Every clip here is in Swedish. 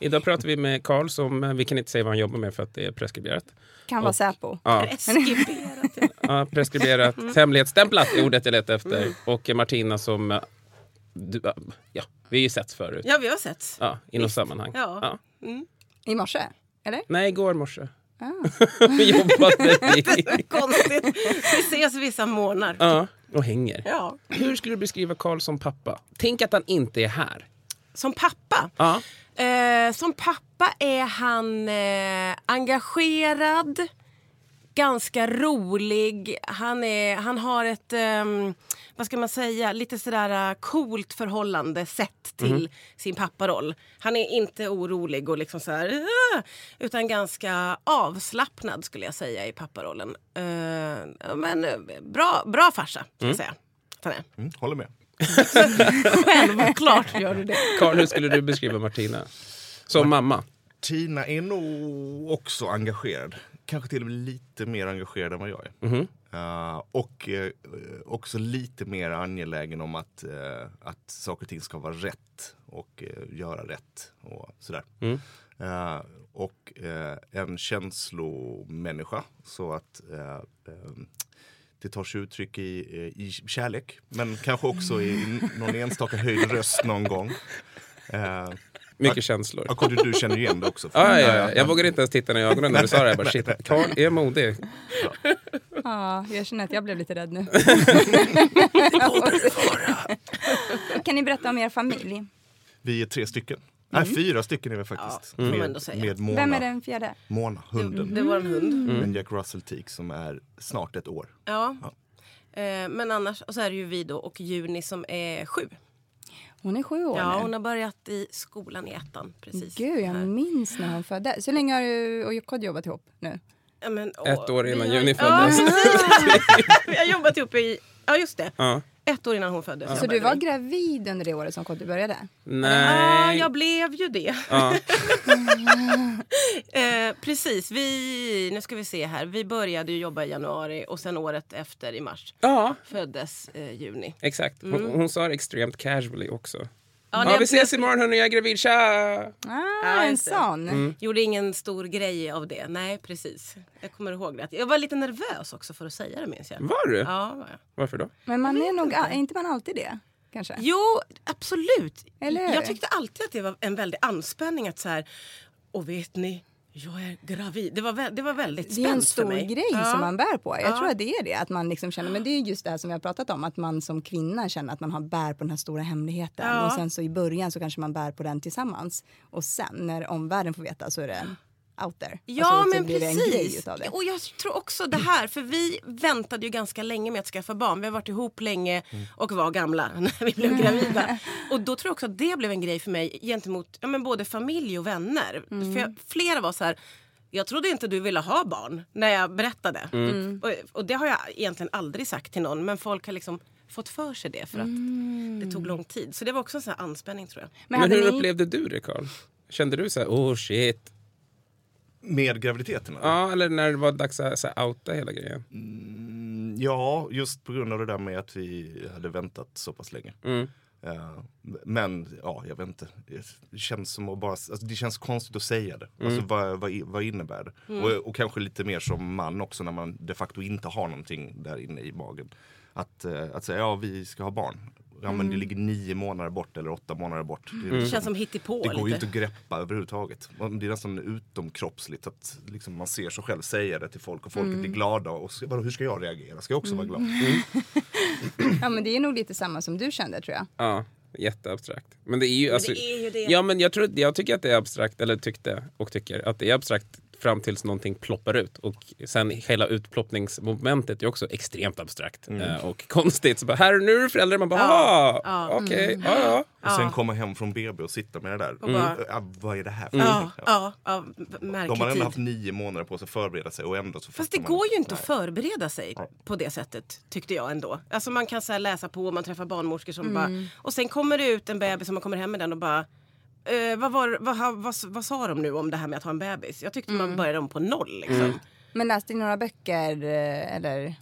Idag pratar vi med Karl som, eh, vi kan inte säga vad han jobbar med för att det är preskriberat. Kan vara Säpo. Ja, Preskriberat. ja preskriberat, hemlighetsstämplat är ordet jag letar efter. Och Martina som, eh, du, ja, vi har ju setts förut. Ja, vi har sett. Ja, i något sammanhang. Ja. I morse? Eller? Nej, igår morse. Ah. vi jobbade i, Konstigt. Vi ses vissa månader. ja, och hänger. Ja. Hur skulle du beskriva Karl som pappa? Tänk att han inte är här. Som pappa. Ja. Eh, som pappa är han eh, engagerad, ganska rolig. Han, är, han har ett, ehm, vad ska man säga, lite sådär eh, coolt förhållande sett till sin papparoll. Han är inte orolig och liksom så här, utan ganska avslappnad skulle jag säga i papparollen. Eh, men eh, bra, bra farsa, ska jag säga. Mm, håller med. Självklart gör du det. Karl, hur skulle du beskriva Martina? Som mamma? Tina är nog också engagerad. Kanske till och med lite mer engagerad än vad jag är. Mhm. Eh, och eh, också lite mer angelägen om att, eh, att saker och ting ska vara rätt och göra rätt och sådär. Mm. Och en känslomänniska så att det tar sig uttryck i, eh, i kärlek men kanske också i någon enstaka höjd röst någon gång. Eh, Mycket känslor. Ja, Kodjo, du känner igen det också. Ja, ja, ja. Jag vågar inte ens titta i ögonen när du sa det. Jag bara, shit, Karl är modig. Ja, jag känner att jag blev lite rädd nu. kan ni berätta om er familj? Vi är tre stycken. Nej, fyra stycken är vi faktiskt. Ja, med, ändå säga. med Mona, Vem är den fjärde? Mona, hunden. Det var en hund. En Jack Russell Teak som är snart ett år. Ja. Eh, men annars, och så är det ju vi då och Juni som är sju. Hon är sju år Ja, nu. hon har börjat i skolan i ettan. Precis. Gud, jag Här. minns när hon föddes. Så länge har du och Kodjo jobbat ihop nu? Ja, men, åh, Ett år innan Juni Ja, föddes. precis. vi har jobbat ihop i, ja just det, Ja. Ett år innan hon föddes. Så du var vi. gravid under det året som Kodjo började? Ja, Nej. jag blev ju det. Ja. Eh, precis, vi, nu ska vi se här. Vi började ju jobba i januari och sen året efter i mars ja, föddes eh, Juni. exakt. Hon, hon sa det extremt casually också. Ja, nej, vi ses imorgon hörni, jag är gravid. Tja! Ah, Ja, en sån. Mm. Gjorde ingen stor grej av det. Nej, precis. Jag kommer ihåg det. Jag var lite nervös också för att säga det minns jag. Var du? Ja, var jag. Varför då? Men man är nog, är inte man alltid det? Kanske? Jo, absolut. Eller? Jag tyckte alltid att det var en väldig anspänning att så här, och vet ni, Jag är gravid. Det var, det var väldigt Det är en spänt stor grej Ja. som man bär på. Jag Ja. tror att det är det. Att man liksom känner, men det är just det här som vi har pratat om. Att man som kvinna känner att man har bär på den här stora hemligheten. Ja. Och sen så i början så kanske man bär på den tillsammans. Och sen när omvärlden får veta så är det out there. Ja, alltså, så men precis. Och jag tror också det här, för vi väntade ju ganska länge med att skaffa barn. Vi har varit ihop länge och var gamla när vi blev gravida. Och då tror jag också att det blev en grej för mig gentemot ja, men både familj och vänner. Mm. För jag, flera var så här, jag trodde inte du ville ha barn när jag berättade. Mm. Och, och det har jag egentligen aldrig sagt till någon, men folk har liksom fått för sig det för att det tog lång tid. Så det var också en sån här anspänning tror jag. Men, hade hur ni- upplevde du det Carl? Kände du så här, oh shit? Med graviditeten? eller? Ja, eller när det var dags att så här, outa hela grejen? Mm, Ja, just på grund av det där med att vi hade väntat så pass länge. Mm. Eh, men ja, jag vet inte. Det känns som att bara, alltså, det känns konstigt att säga det. Alltså vad, vad, i- vad innebär det? Och, och kanske lite mer som man också när man de facto inte har någonting där inne i magen. Att, eh, att säga, ja vi ska ha barn. Ja men det ligger nio månader bort eller åtta månader bort. Det, Det liksom- känns som hittepå det går ju inte att greppa överhuvudtaget. Det är nästan utomkroppsligt att liksom man ser sig själv säga det till folk och folk blir glada. Och vadå, hur ska jag reagera? Ska jag också vara glad? Ja, men det är nog lite samma som du kände tror jag. Ja, jätteabstrakt. Men det är ju... Alltså, det är ju det. Ja, men jag, tror, jag tycker att det är abstrakt, eller tyckte och tycker att det är abstrakt fram tills någonting ploppar ut. Och sen hela utploppningsmomentet är också extremt abstrakt eh, och konstigt. Så bara, här, nu är du förälder. Man bara, Ja, ja. okej, ja, ja. Och sen komma hem från BB och sitta med det där. Och bara- Ja, vad är det här för någonting? Ja. ja, ja, De har ändå haft nio månader på sig att förbereda sig och ändå så Fast det man går ju inte att förbereda sig på det sättet tyckte jag ändå. Alltså man kan så här läsa på, man träffar barnmorskor som bara... Och sen kommer det ut en bebis som man kommer hem med den och bara... Eh, vad, var, vad, vad, vad, sa de nu om det här med att ha en bebis? Jag tyckte man började om på noll. Liksom. Men läste ni några böcker eh, eller?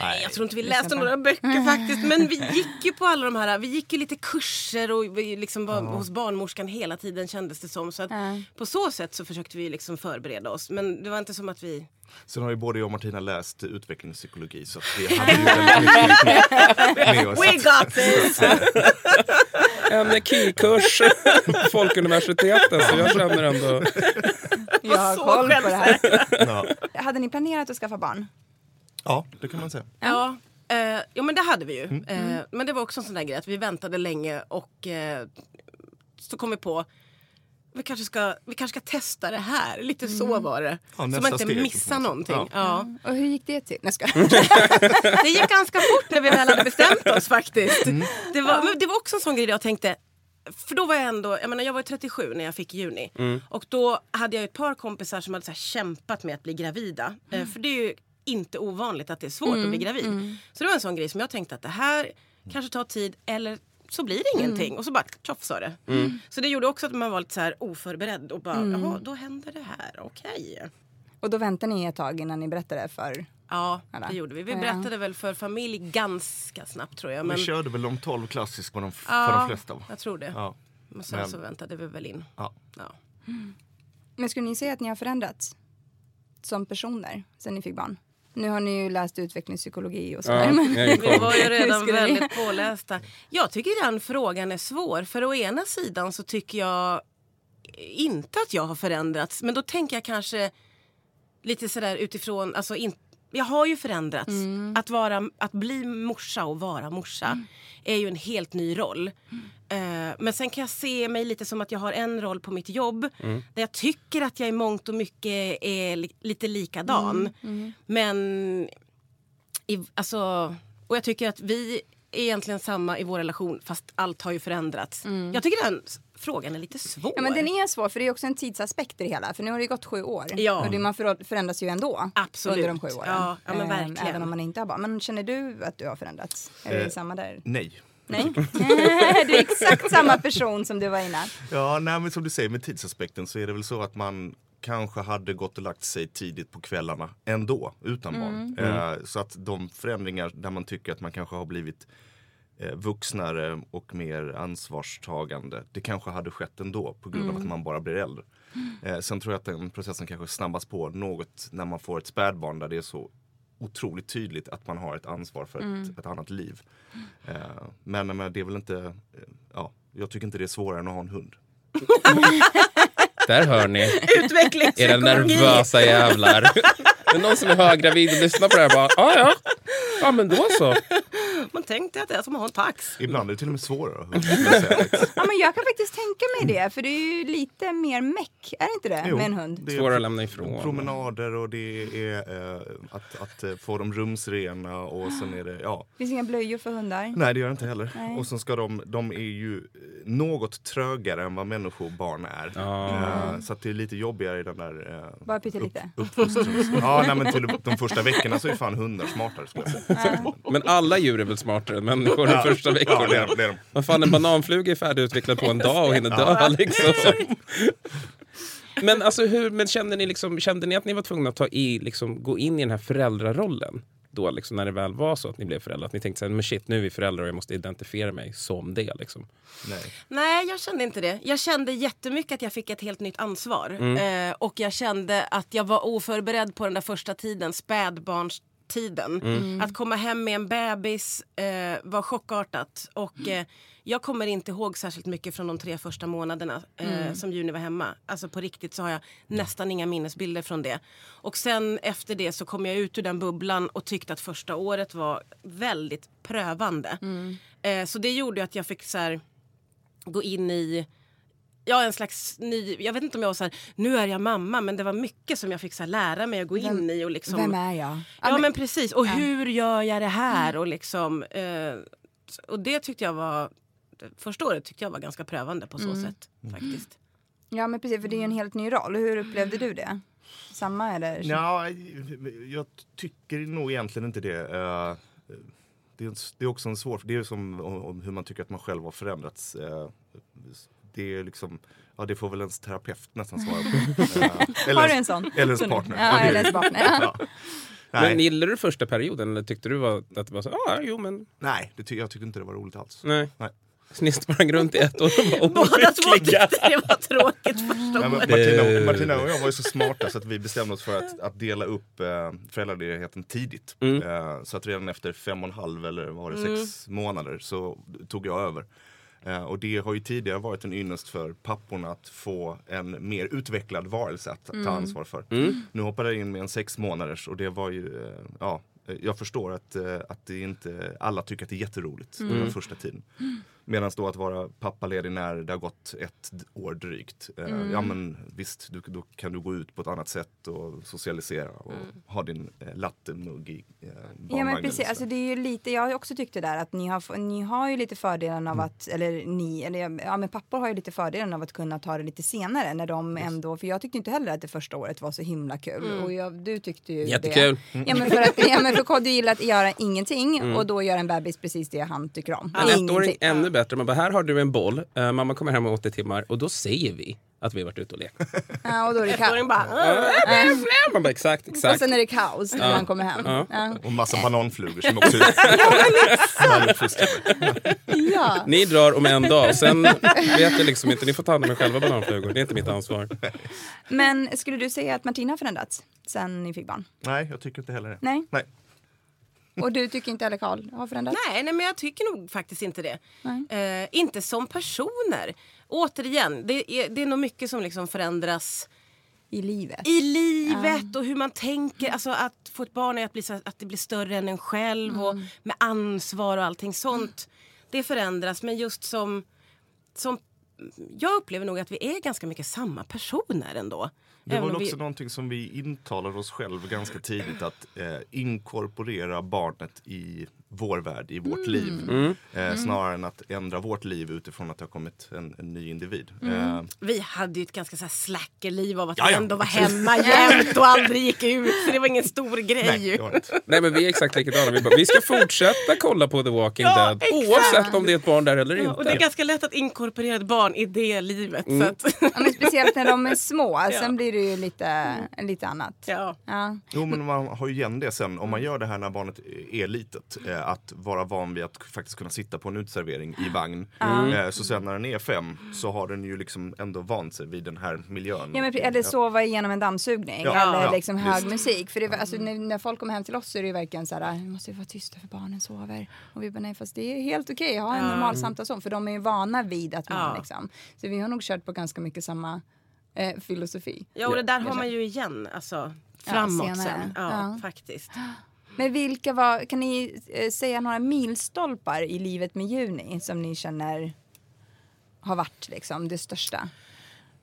Nej, jag tror inte vi läste några böcker faktiskt. Men vi gick ju på alla de här, vi gick ju lite kurser och vi liksom var hos barnmorskan hela tiden kändes det som. Så att Ja. på så sätt så försökte vi liksom förbereda oss. Men det var inte som att vi... Sen har ju både jag och Martina läst utvecklingspsykologi så att vi hade ju med oss. We got this! En KI-kurs på Folkuniversitetet, så jag känner ändå... Jag har koll på det här. Ja. Hade ni planerat att skaffa barn? Ja, det kan man säga. Ja, eh, jo men det hade vi ju. Mm. Eh, men det var också en sån där grej att vi väntade länge och eh, så kom vi på vi kanske, ska, vi kanske ska testa det här. Lite så var det. Mm. Ja, så man inte steg, missar liksom. någonting. Ja. Och hur gick det till? Nej, skojar. Det gick ganska fort när vi väl hade bestämt oss faktiskt. Mm. Det, var, men det var också en sån grej där jag tänkte för då var jag ändå, jag menar jag var ju 37 när jag fick juni. Och då hade jag ett par kompisar som hade så här kämpat med att bli gravida. Eh, för det är ju inte ovanligt att det är svårt att bli gravid. Så det var en sån grej som jag tänkte att det här kanske tar tid eller så blir det ingenting. Och så bara tjoff sa det. Så det gjorde också att man var lite så här oförberedd och bara, jaha då händer det här, okej. Och då väntade ni ett tag innan ni berättade för... Ja, Alla. det gjorde vi. Vi Ja. berättade väl för familj ganska snabbt tror jag. Men, Vi körde väl de 12 klassisk på de, för ja, de flesta. va? jag tror det. Ja. Men sen så väntade vi väl in. Ja. Ja. Men skulle ni säga att ni har förändrats som personer sen ni fick barn? Nu har ni ju läst utvecklingspsykologi och sådär. Ja, men- Vi var ju redan väldigt pålästa. Jag tycker den frågan är svår. För å ena sidan så tycker jag inte att jag har förändrats. Men då tänker jag kanske lite sådär utifrån, alltså in, jag har ju förändrats. Mm. Att, vara, att bli morsa och vara morsa är ju en helt ny roll. Eh, men sen kan jag se mig lite som att jag har en roll på mitt jobb där jag tycker att jag i mångt och mycket är li- lite likadan. Mm. Men i, alltså, och jag tycker att vi är egentligen samma i vår relation fast allt har ju förändrats. Jag tycker den frågan är lite svår. Mm. Ja, men den är svår för det är också en tidsaspekt i det hela. För nu har det ju gått sju år. Ja. Och det, man för- förändras ju ändå Absolut. under de sju åren. Ja, ja, men Eh, verkligen. Även om man inte har barn. Men känner du att du har förändrats? Är det Eh, samma där? Nej. Nej. du är exakt samma person som du var innan. Ja, nej, men som du säger med tidsaspekten så är det väl så att man kanske hade gått och lagt sig tidigt på kvällarna ändå utan barn. Eh, så att de förändringar där man tycker att man kanske har blivit eh, vuxnare och mer ansvarstagande. Det kanske hade skett ändå på grund av att man bara blir äldre. Eh, sen tror jag att den processen kanske snabbas på något när man får ett spädbarn där det är så otroligt tydligt att man har ett ansvar för ett, ett annat liv. Eh, men, men det är väl inte, eh, ja, jag tycker inte det är svårare än att ha en hund. Där hör ni. Era nervösa jävlar. Det är någon som är höggravid och lyssnar på det här bara, ja ja. Ja men då så. Man tänkte att det är som att ha en tax. Ibland är det till och med svårare. Ja, men jag kan faktiskt tänka mig det, för det är ju lite mer meck, är det inte det, Jo, med en hund? det är Svårare att lämna ifrån. Promenader och det är eh, att, att eh, få dem rumsrena och sen är det, ja. finns inga blöjor för hundar. Nej det gör det inte heller. Nej. Och sen ska de, de är ju något trögare än vad människobarn är. Eh, så att det är lite jobbigare i den där eh, Bara pyttelite. uppfostrings... ja, nej, men till de första veckorna så är fan hundar smartare. Men alla djur är väl smartare än människor de första Ja, veckorna. det är de, det är de. Vad fan, en bananfluga är färdigutvecklad på en dag och hinner dö liksom. Men, alltså, hur, men kände, ni liksom, kände ni att ni var tvungna att ta i, liksom, gå in i den här föräldrarollen? Då, liksom, när det väl var så att ni blev föräldrar? Att ni tänkte så här, men shit, nu är vi föräldrar och jag måste identifiera mig som det. Liksom. Nej. Nej, jag kände inte det. Jag kände jättemycket att jag fick ett helt nytt ansvar. Eh, och jag kände att jag var oförberedd på den där första tiden, spädbarnstiden. Att komma hem med en bebis eh, var chockartat. Och eh, jag kommer inte ihåg särskilt mycket från de tre första månaderna eh, som Juni var hemma. Alltså på riktigt så har jag nästan inga minnesbilder från det. Och sen efter det så kom jag ut ur den bubblan och tyckte att första året var väldigt prövande. Eh, så det gjorde att jag fick så här, gå in i Ja, en slags ny... Jag vet inte om jag var så här, nu är jag mamma, men det var mycket som jag fick så här, lära mig att gå in i. Och liksom, Vem är jag? Ja, men precis. Och hur gör jag det här? Och, liksom, eh, och det tyckte jag var... Första året tyckte jag var ganska prövande på så sätt. faktiskt. Ja men precis, för det är ju en helt ny roll. Hur upplevde du det? Samma eller? Ja, jag tycker nog egentligen inte det. Eh, Det är, också en svår, det är som om, om hur man tycker att man själv har förändrats. Eh, Det är liksom, ja det får väl ens terapeut nästan svara på. Eh, Har du en sån? Eller ens partner. Ja, eller ens partner. Ja. Men Nej, gillade du första perioden eller tyckte du var, att det var så, ja, jo men, nej det ty jag tyckte inte det var roligt alls. nej. Nej. Så ni sprang runt i ett år och var Båda två olyckliga. tyckte det var tråkigt första året. Martina, Martina och jag var ju så smarta så att vi bestämde oss för att, att dela upp eh, föräldraledigheten tidigt. Mm. Eh, så att redan efter fem och en halv eller var det sex månader så tog jag över. Eh, och det har ju tidigare varit en ynnest för papporna att få en mer utvecklad varelse att ta ansvar för. Nu hoppade jag in med en sex månaders och det var ju, eh, ja, eh, jag förstår att, eh, att det inte alla tycker att det är jätteroligt den första tiden. Medan då att vara pappaledig när det har gått ett år drygt. Eh, Ja men visst, du, då kan du gå ut på ett annat sätt och socialisera och ha din eh, lattemugg i eh, Ja men barnvagnen precis, alltså det är ju lite, jag har också tyckt det där att ni har, ni har ju lite fördelen Mm. av att, eller ni, eller ja men pappor har ju lite fördelen av att kunna ta det lite senare när de ändå, för jag tyckte inte heller att det första året var så himla kul och jag, du tyckte ju Jättekul. det. Ja men för att, ja men för Kodjo gillar att göra ingenting och då gör en bebis precis det han tycker om. En ettåring ännu bättre. Man bara, här har du en boll, Eh, mamma kommer hem om 80 timmar och då säger vi att vi har varit ute och lekt. Ja, och då är det kaos. bara, Man bara, exakt, Och exakt. sen är det kaos när han kommer hem. Ja. Ja. Och massa bananflugor som också. Ja. Ni drar om en dag, sen vet jag liksom inte, ni får ta hand om er själva bananflugor. Det är inte mitt ansvar. Men skulle du säga att Martina har förändrats sen ni fick barn? Nej, jag tycker inte heller det. Nej. Nej. Och du tycker inte heller Karl har förändrats? nej, nej, men jag tycker nog faktiskt inte det. Eh, inte som personer. Återigen, det är, det är nog mycket som liksom förändras I livet? i livet och hur man tänker. Alltså att få ett barn är att, bli, att det blir större än en själv och med ansvar och allting sånt. Det förändras men just som, som jag upplever nog att vi är ganska mycket samma personer ändå. Det var Även väl om också vi, någonting som vi intalade oss själv ganska tidigt att eh, inkorporera barnet i vår värld, i vårt liv. Eh, snarare än att ändra vårt liv utifrån att det har kommit en, en ny individ. Eh, vi hade ju ett ganska så här slackerliv av att Ja, vi ändå var hemma jämt och aldrig gick ut. Så det var ingen stor grej nej. Nej men vi är exakt likadana. Vi, bara, vi ska fortsätta kolla på The Walking Ja, Dead exakt. oavsett om det är ett barn där eller Ja, inte. och det är ganska lätt att inkorporera ett barn i det livet. Så att, Ja, men speciellt när de är små. Ja. Sen blir det ju lite, lite annat. ja. Ja. Jo men man har ju igen det sen om man gör det här när barnet är litet. Eh, att vara van vid att faktiskt kunna sitta på en uteservering i vagn. Eh, så sen när den är fem så har den ju liksom ändå vant sig vid den här miljön. Ja, men, eller sova igenom en dammsugning Ja, eller ja, liksom hög visst. musik. För det, alltså, när, när folk kommer hem till oss så är det ju verkligen så här, vi måste vara tysta för barnen sover. Och vi bara, nej fast det är helt okej, ha en Ja. normal samtalszon. För de är ju vana vid att man Ja. liksom. Så vi har nog kört på ganska mycket samma eh, filosofi. Ja, och det där har man ju igen, alltså framåt senare. sen. Ja, Ja. faktiskt. Men vilka var, kan ni eh, säga några milstolpar i livet med Juni som ni känner har varit liksom det största?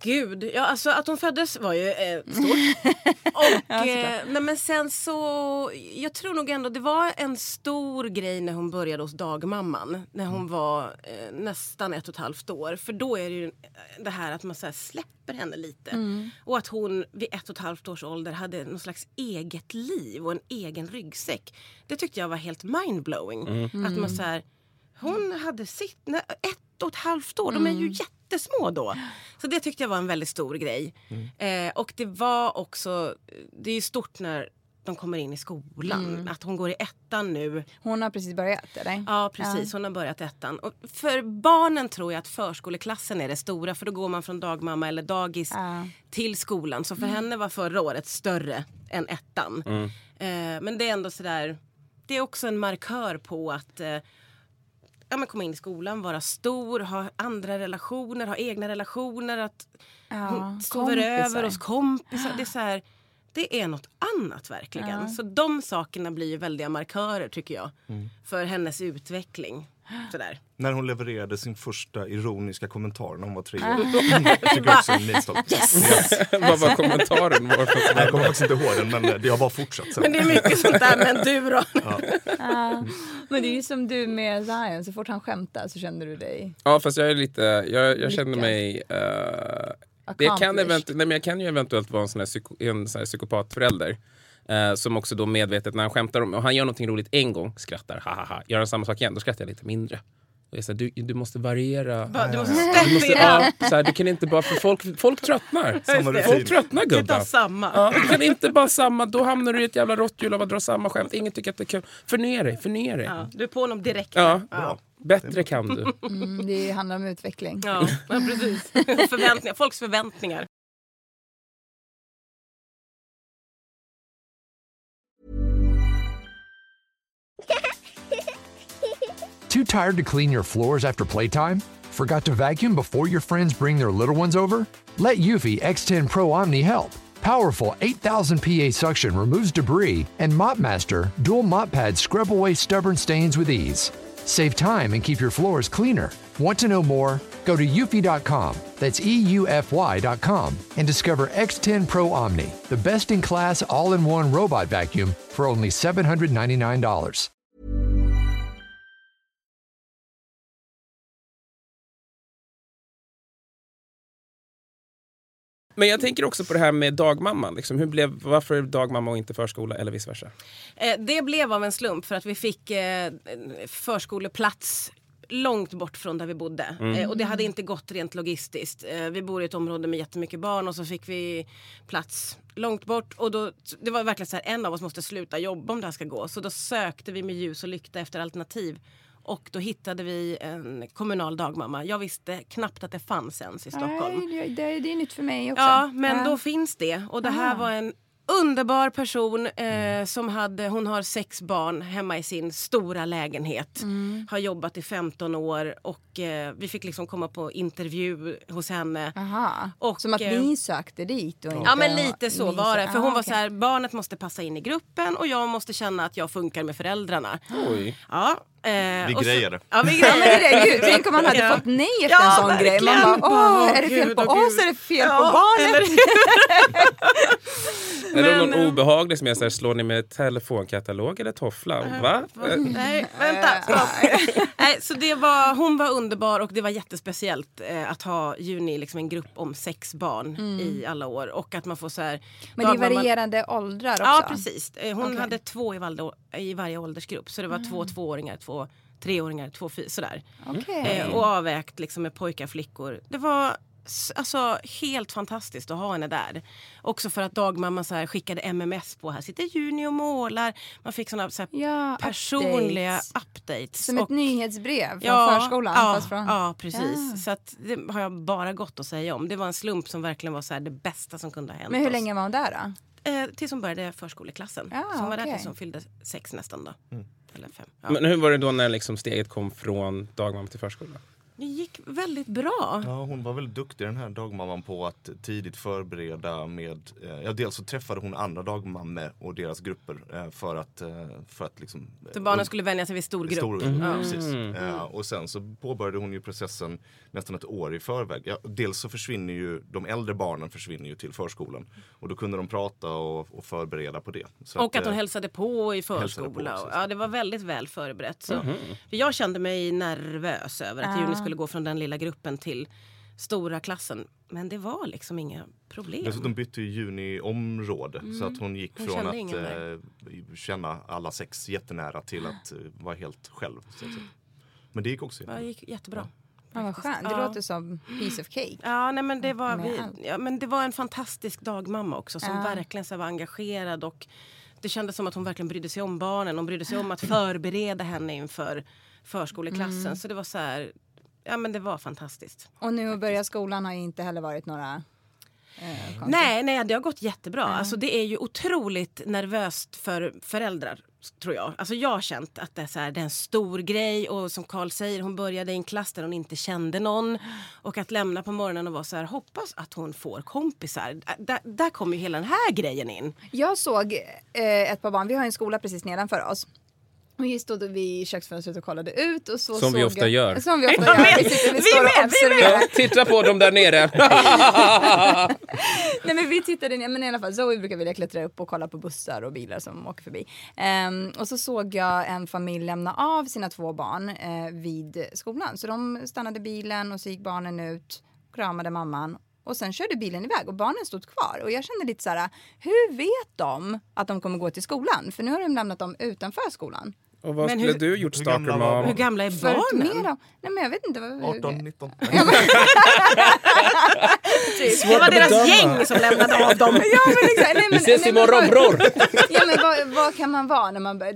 Gud, ja alltså att hon föddes var ju eh, stort. Och eh, nej, men sen så, jag tror nog ändå det var en stor grej när hon började hos dagmamman. När hon var eh, nästan ett och ett halvt år. För då är det ju det här att man så här släpper henne lite. Och att hon vid ett och ett halvt års ålder hade någon slags eget liv och en egen ryggsäck. Det tyckte jag var helt mindblowing. Att man så här, hon hade sitt, nej, ett och ett halvt år, de är ju jättesmå då. Så det tyckte jag var en väldigt stor grej. Eh, och det var också, det är ju stort när de kommer in i skolan. Att hon går i ettan nu. Hon har precis börjat eller? Ja precis, hon har börjat ettan. Och för barnen tror jag att förskoleklassen är det stora för då går man från dagmamma eller dagis Ja. till skolan. Så för henne var förra året större än ettan. Eh, men det är ändå sådär, det är också en markör på att eh, ja, men komma in i skolan, vara stor, ha andra relationer, ha egna relationer. Att Ja, hon sover över hos kompisar. Det är, så här, det är något annat verkligen. Så de sakerna blir ju väldiga markörer tycker jag. För hennes utveckling. Sådär. När hon levererade sin första ironiska kommentar när hon var tre år. Jag tycker också en milstolpe. Yes. Vad var kommentaren? Nej, Jag kommer faktiskt inte ihåg den men det har bara fortsatt sen. Men det är mycket sånt där. Men du då? Men det är ju som du med Zion, så fort han skämtar så känner du dig Ja fast jag är lite, jag, jag känner mig... eh, det kan, eventu- nej, men jag kan ju eventuellt vara en sån här, psyko, en sån här psykopatförälder. eh, som också då medvetet när han skämtar om, och han gör någonting roligt en gång, skrattar, ha ha ha. Gör han samma sak igen, då skrattar jag lite mindre. Och jag säger, du, du måste variera. Bara, Du måste Du, måste, ja, så här, du kan inte bara, för folk, folk tröttnar. Samma. Folk tröttnar gubben. samma. Ja, du kan inte bara samma, då hamnar du i ett jävla råtthjul av att dra samma skämt. Ingen tycker att det är kul. Förnya dig, förnya dig. Ja, du är på honom direkt. Ja, Bra. Bättre kan du. Mm, det handlar om utveckling. Ja, ja precis. Förväntningar, folks förväntningar. Too tired to clean your floors after playtime? Forgot to vacuum before your friends bring their little ones over? Let Eufy X10 Pro Omni help. Powerful 8000 PA suction removes debris, and MopMaster dual mop pads scrub away stubborn stains with ease. Save time and keep your floors cleaner. Want to know more? Go to eufy.com, that's EUFY.com, and discover X10 Pro Omni, the best in class all in one robot vacuum for only $799. Men jag tänker också på det här med dagmamman. Liksom. Hur blev, varför dagmamma och inte förskola eller vice versa? Eh, det blev av en slump för att vi fick eh, förskoleplats långt bort från där vi bodde. Eh, och det hade inte gått rent logistiskt. Vi bor i ett område med jättemycket barn och så fick vi plats långt bort. Och då, det var verkligen så här, en av oss måste sluta jobba om det här ska gå. Så då sökte vi med ljus och lykta efter alternativ. Och då hittade vi en kommunal dagmamma. Jag visste knappt att det fanns ens i Stockholm. Nej, det, det, det är nytt för mig också. Ja, men Ja. då finns det. Och det här Ah. var en underbar person eh, som hade, hon har sex barn hemma i sin stora lägenhet. Mm. Har jobbat i 15 år och eh, vi fick liksom komma på intervju hos henne. Aha. Och, Som att eh, ni sökte dit och inte Ja men lite så ni var det. För ah, hon var okej. så här, barnet måste passa in i gruppen och jag måste känna att jag funkar med föräldrarna. Oj. Ja, Vi och så- grejade. Ja vi Ja, det grejade. det. Tänk om man hade Ja. fått nej efter Ja, en sån grej. Man verkligen. bara, åh, är det fel på oss? Gud. Är det fel Ja, på barnet? eller? Eller någon Men, eh, obehaglig som är så här, slår ni med telefonkatalog eller toffla? Va? Eh, Nej, vänta. Stopp. Nej, så det var, hon var underbar och det var jättespeciellt eh, att ha Juni liksom en grupp om sex barn i alla år. Och att man får så här... Mm. Men det är dagmamma- varierande åldrar också. Ja, precis. Eh, Hon Okej. hade två i, valde, i varje åldersgrupp. Så det var två tvååringar, två treåringar, två fyra, sådär. Okej. Eh, och avvägt liksom med pojkar flickor. Det var alltså, helt fantastiskt att ha henne där. Också för att dagmamman så här, skickade MMS på här sitter Juni och målar. Man fick såna så här, Ja, personliga updates. updates. Som och, ett nyhetsbrev från ja, förskolan. Ja, fast från... ja precis. Ja. Så att, det har jag bara gott att säga om. Det var en slump som verkligen var så här, det bästa som kunde ha hänt Men hur oss. länge var hon där då? Eh, tills hon började förskoleklassen. Ja, så hon var där okej. tills hon fyllde sex nästan då. Eller fem. Ja. Men hur var det då när liksom steget kom från dagmamma till förskola? Det gick väldigt bra. Ja, hon var väldigt duktig den här dagmamman på att tidigt förbereda med, eh, ja dels så träffade hon andra dagmammor och deras grupper eh, för att, eh, för att liksom Så barnen skulle vänja sig vid stor grupp. Stor, Ja. precis. Eh, och sen så påbörjade hon ju processen nästan ett år i förväg. Ja, dels så försvinner ju de äldre barnen försvinner ju till förskolan och då kunde de prata och, och förbereda på det. Så Och att hon eh, hälsade på i Hälsade på, förskola. precis. ja, det var väldigt väl förberett. Så. För jag kände mig nervös över att Juni skulle gå från den lilla gruppen till stora klassen. Men det var liksom inga problem. Dessutom bytte ju Juni område så att hon gick Hon från att eh, känna alla sex jättenära till att eh, vara helt själv. Så att säga. Men det gick också Ja, det gick jättebra. Ja, vad skönt. Det Ja. låter som piece of cake. Ja, nej, men det, var, vi, ja, men det var en fantastisk dagmamma också som Ja. verkligen så var engagerad. Och det kändes som att hon verkligen brydde sig om barnen. Hon brydde sig om att förbereda henne inför förskoleklassen. Mm. Så det var så här, ja men det var fantastiskt. Och nu att börja skolan har inte heller varit några eh. Nej, nej, det har gått jättebra. Alltså, det är ju otroligt nervöst för föräldrar, tror jag. Alltså, jag har känt att det är, så här, det är en stor grej. Och som Karl säger, hon började i en klass där hon inte kände någon. Och att lämna på morgonen och vara så här, hoppas att hon får kompisar. Där, där kommer ju hela den här grejen in. Jag såg eh, ett par barn, vi har en skola precis nedanför oss. Och vi stod vid köksfönstret och kollade ut. Och så Som vi såg ofta jag, gör. Som vi ofta gör. med. Vi, sitter, vi, Vi står och med, vi observerar. Ja, titta på dem där nere. Nej men vi tittade ner, men i alla fall Zoe brukar vilja klättra upp och kolla på bussar och bilar som åker förbi. Ehm, och så såg jag en familj lämna av sina två barn eh, vid skolan. Så de stannade bilen och så gick barnen ut, kramade mamman och sen körde bilen iväg och barnen stod kvar. Och jag kände lite så här, hur vet de att de kommer gå till skolan? För nu har de lämnat dem utanför skolan. Och vad Men skulle hur- du gjort stalker mom? Hur gamla är barnen? dem, nej men jag vet inte. Vad, 18, 19. Det var deras gäng som lämnade av dem. Ja, men exakt. Nej, men, Vi ses imorgon vad- bror! Ja men vad, vad kan man vara när man börjar?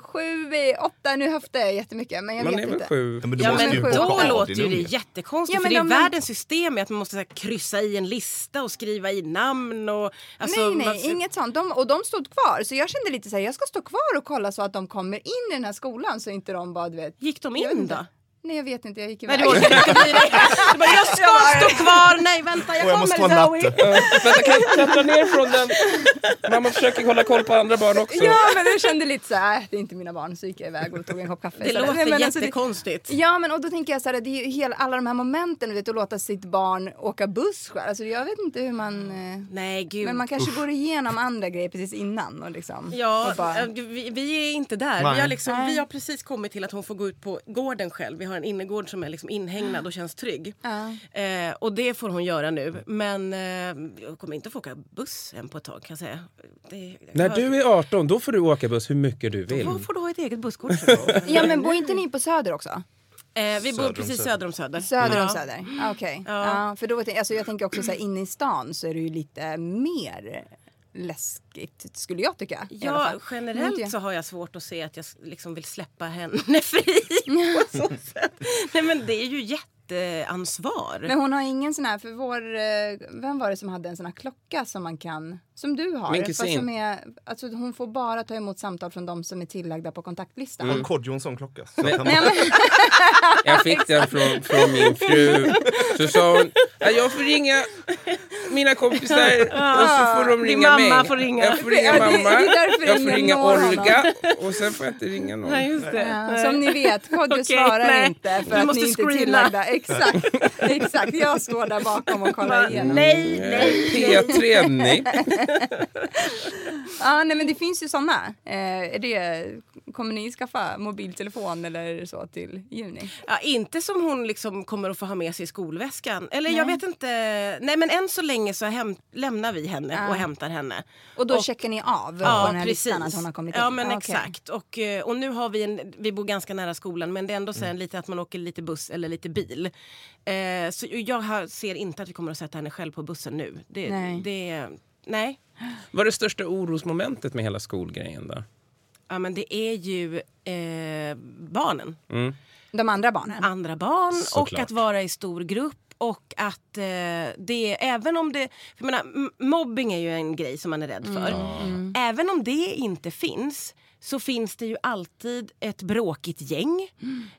Sju, åtta, nu höftar jag jättemycket men jag Man vet är väl inte. sju? Ja, men Ja men då av låter ju det jättekonstigt Ja, men för det är de- världens system är att man måste så här, kryssa i en lista och skriva i namn och... Alltså, nej nej, man- inget sånt. De, och de stod kvar så jag kände lite så här, jag ska stå kvar och kolla så att de kommer in i den här skolan så inte de bara du vet. Gick de in då? Nej jag vet inte, jag gick Nej, iväg. du orkade inte bry dig. Du bara, jag ska stå kvar! Nej, vänta, jag jag måste kommer Zoe. natten. Vänta, kan jag klättra ner från den? Mamma försöker hålla koll på andra barn också. Ja men jag kände lite så här, äh, det är inte mina barn så gick jag iväg och tog en kopp kaffe. Det Så- låter Nej, men alltså, det- jättekonstigt. Ja men och då tänker jag så här, det är ju hela, alla de här momenten, du vet, att låta sitt barn åka buss själv. Alltså jag vet inte hur man... eh, Nej, gud. Men man kanske går igenom andra grejer precis innan och liksom. Ja, och bara, äh, vi, vi är inte där. Nej. Vi har, liksom, Nej. vi har precis kommit till att hon får gå ut på gården själv. Vi har en innergård som är liksom inhägnad och känns trygg. Ja. Eh, och det får hon göra nu. Men eh, jag kommer inte få åka buss än på ett tag kan jag säga. Det, När du är 18, då får du åka buss hur mycket du vill. Då får du ha ett eget busskort. ja men bor inte ni på Söder också? eh, vi bor Söder om precis Söder. söder om Söder. Söder om Ja. Söder? Ah, Okej. Ja. Ja. för då, alltså, jag tänker också så här, inne i stan så är det ju lite mer läskigt skulle jag tycka. Ja, generellt jag. så har jag svårt att se att jag liksom vill släppa henne fri på så sätt. Nej men det är ju jätteansvar. Men hon har ingen sån här, för vår, eh, vem var det som hade en sån här klocka som man kan, som du har? Min kusin. Som är, alltså hon får bara ta emot samtal från de som är tillagda på kontaktlistan. Har Kodjo en sån klocka? Så att han Nej, men, Jag fick den från, från min fru. Så sa hon, "Ja, jag får ringa mina kompisar och så får de Din ringa mamma mig. får ringa. Jag får ringa Ja, det- det mamma, jag får ringa. Olga och sen får jag inte ringa någon. Nej, just det. ja, som ni vet, Kodjo Okej, svarar nej. inte för Du att måste ni inte är tillagda. Exakt, exakt. Jag står där bakom och kollar igenom. Nej, nej. P3, nej. Ja, nej men det finns ju såna. Eh, är det, kommer ni skaffa mobiltelefon eller så till juni? Ja, inte som hon liksom kommer att få ha med sig i skolväskan. Eller jag vet inte. Nej men än så länge så hem, lämnar vi henne Ja. och hämtar henne. Och då Och- checkar ni av på Ja den här precis. listan att hon har kommit in? ja men Ah, okej. exakt. Och, eh, och nu har vi en, vi bor ganska nära skolan men det är ändå sen lite att man åker lite buss eller lite bil. Eh, så jag har, ser inte att vi kommer att sätta henne själv på bussen nu. Det, Nej. Det, nej. Vad är det största orosmomentet med hela skolgrejen då? Ja men det är ju eh, barnen. De andra barnen? andra barn och Såklart. att vara i stor grupp och att eh, det, även om det... För jag menar, mobbing är ju en grej som man är rädd för. Även om det inte finns så finns det ju alltid ett bråkigt gäng.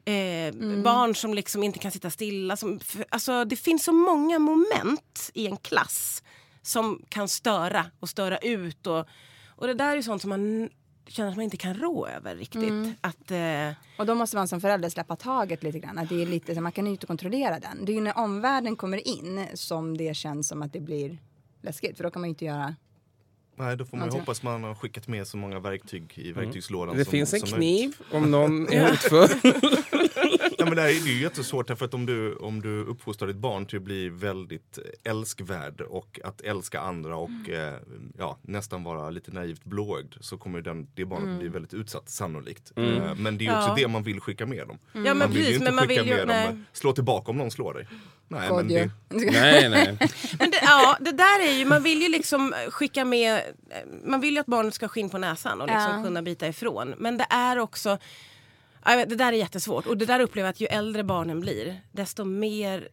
Eh, Barn som liksom inte kan sitta stilla. Som, för, alltså, det finns så många moment i en klass som kan störa och störa ut. Och, och det där är ju sånt som man känner att man inte kan rå över riktigt. Att, eh, Och då måste man som förälder släppa taget lite grann. Att det är lite, så man kan ju inte kontrollera den. Det är ju när omvärlden kommer in som det känns som att det blir läskigt. För då kan man ju inte göra... Nej, då får man ju Någonting. hoppas man har skickat med så många verktyg i verktygslådan. Det som, finns en som kniv om någon är hotfull. Ja, men det, här är, det är ju jättesvårt därför att om du, om du uppfostrar ditt barn till att bli väldigt älskvärd och att älska andra och eh, ja, nästan vara lite naivt blåögd så kommer den, det barnet bli väldigt utsatt sannolikt. Eh, men det är ju också Ja. det man vill skicka med dem. Ja, men man vill ju precis, inte men man skicka vill ju- med nej. dem slå tillbaka om någon slår dig. Nej, men God, det, ju. nej, nej. Men det, ja, det där är ju, man vill ju liksom skicka med, man vill ju att barnet ska ha skinn på näsan och liksom Ja. kunna bita ifrån. Men det är också, det där är jättesvårt och det där upplever jag att ju äldre barnen blir desto mer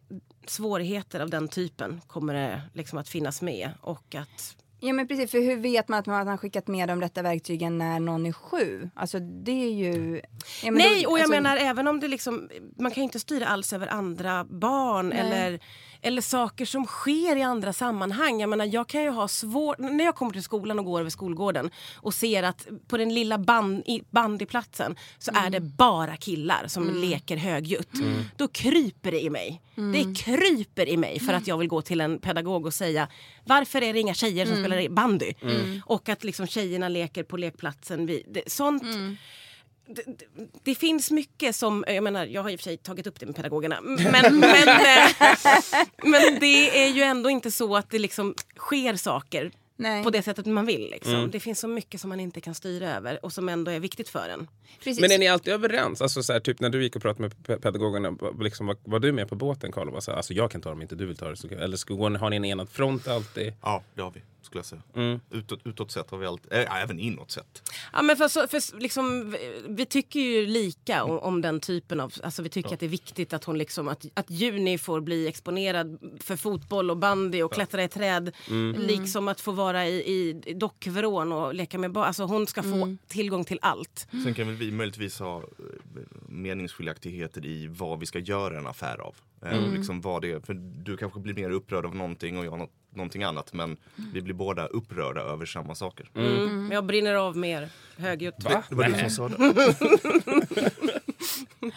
svårigheter av den typen kommer det liksom att finnas med och att Ja men precis, för hur vet man att man har skickat med de rätta verktygen när någon är sju? Alltså det är ju... Ja, men Nej, då- och jag alltså- menar även om det liksom, man kan ju inte styra alls över andra barn eller, eller saker som sker i andra sammanhang. Jag menar, jag kan ju ha svårt, när jag kommer till skolan och går över skolgården och ser att på den lilla band, i, bandyplatsen så är det bara killar som leker högljutt. Då kryper det i mig. Det kryper i mig för att jag vill gå till en pedagog och säga varför är det inga tjejer som spelar bandy? Och att liksom tjejerna leker på lekplatsen. Vi, det, sånt det, det, det finns mycket som, jag menar jag har i och för sig tagit upp det med pedagogerna men, men, eh, men det är ju ändå inte så att det liksom sker saker Nej. på det sättet man vill. Liksom. Det finns så mycket som man inte kan styra över och som ändå är viktigt för en. Precis. Men är ni alltid överens? Alltså så här, typ när du gick och pratade med pe- pedagogerna, var- liksom, var, var du med på båten Carl? och var så här, Alltså jag kan ta dem, inte du vill ta det. Så, eller ni- har ni en enad front alltid? ja, det har vi skulle jag säga. Mm. Utåt, utåt sett har vi allt, äh, även inåt sett. Ja, men för, så- för liksom, vi- tycker ju lika om, om den typen av... Alltså vi tycker att det är viktigt att, hon liksom, att, att Juni får bli exponerad för fotboll och bandy och klättra i träd. Liksom att få vara i, i, dockvrån och leka med barn. Alltså hon ska få tillgång till allt. Sen kan väl vi möjligtvis ha eh, meningsskiljaktigheter i vad vi ska göra en affär av. Eh, Liksom vad det, för du kanske blir mer upprörd av någonting och jag något, någonting annat men vi blir båda upprörda över samma saker. Mm. Jag brinner av mer högljutt. Va? Det var du Nej. som sa det.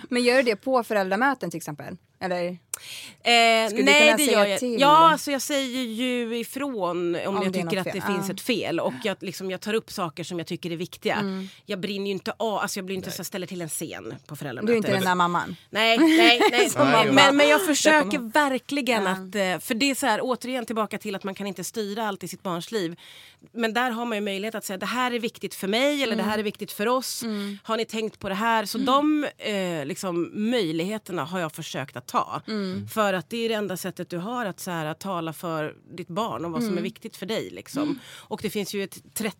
Men gör du det på föräldramöten till exempel? Eller? Eh, Skulle du nej, det säga gör jag. till? Ja, alltså jag säger ju ifrån om, Om jag tycker att det finns Ja. ett fel. Och jag, liksom, jag tar upp saker som jag tycker är viktiga. Mm. Jag brinner ju inte av, alltså jag blir inte så jag ställer till en scen på Du föräldramötet. är inte den där mamman? Nej, nej, nej. men, men jag försöker verkligen att... eh, För det är så här, återigen tillbaka till att man kan inte styra allt i sitt barns liv. Men där har man ju möjlighet att säga det här är viktigt för mig eller det här är viktigt för oss. Har ni tänkt på det här? Så de eh, liksom, möjligheterna har jag försökt att ta. För att det är det enda sättet du har att, så här, att tala för ditt barn och vad som är viktigt för dig. Liksom. Och det finns ju ett 30